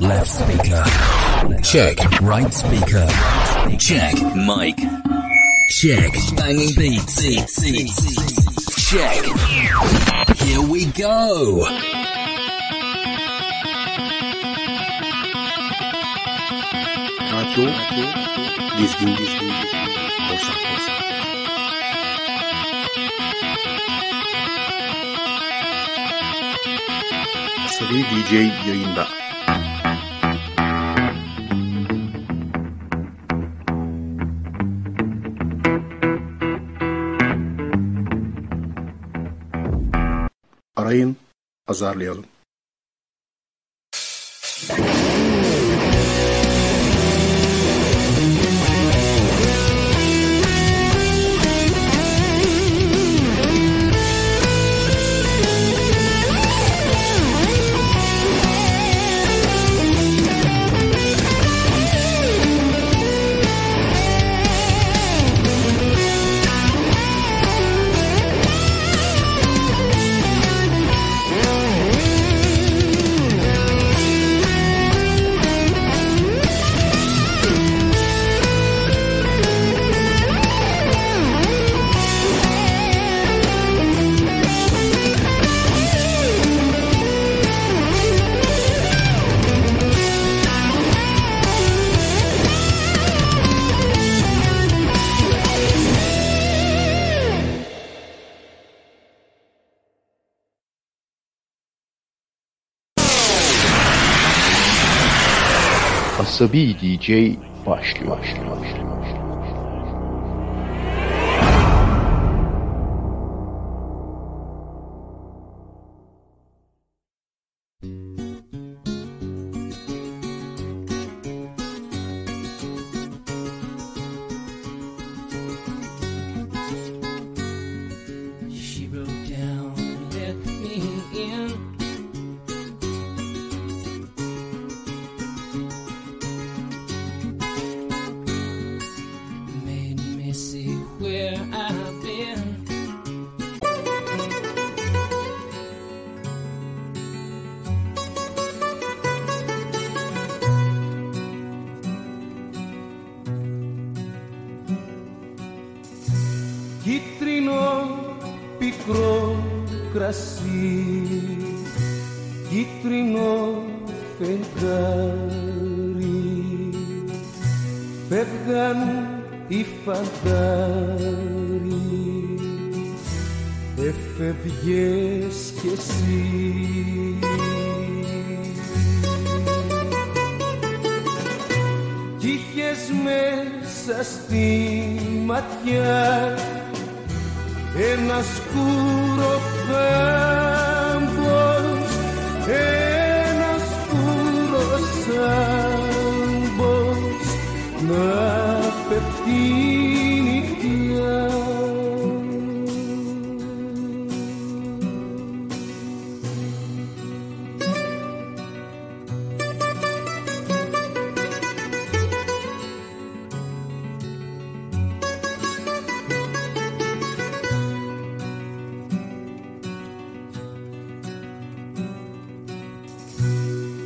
Left speaker. Check. Right speaker. Check. Mic. Check. Banging beats. Check. Here we go. Dizgin Korsak Korsak Seri DJ yayında. Arayın, azarlayalım. Asabi DJ başlıyor. başlıyor, başlıyor. Κίτρινο πικρό κρασί. Κίτρινο φεγγάρι. Φεύγαν οι φαντάροι. Έφευγες κι εσύ Κι είχες μέσα στη ματιά. Ένα σκούρο κάμπος,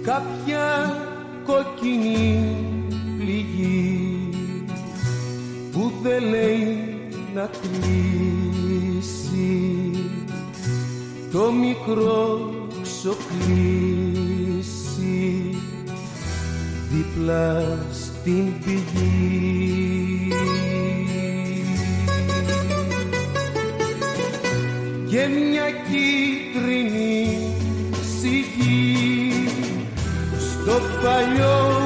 κάποια κόκκινη πληγή που δεν λέει να κλείσει. Το μικρό ξοκλήσει δίπλα στην πηγή. Και μια κίτρινη Dopa yo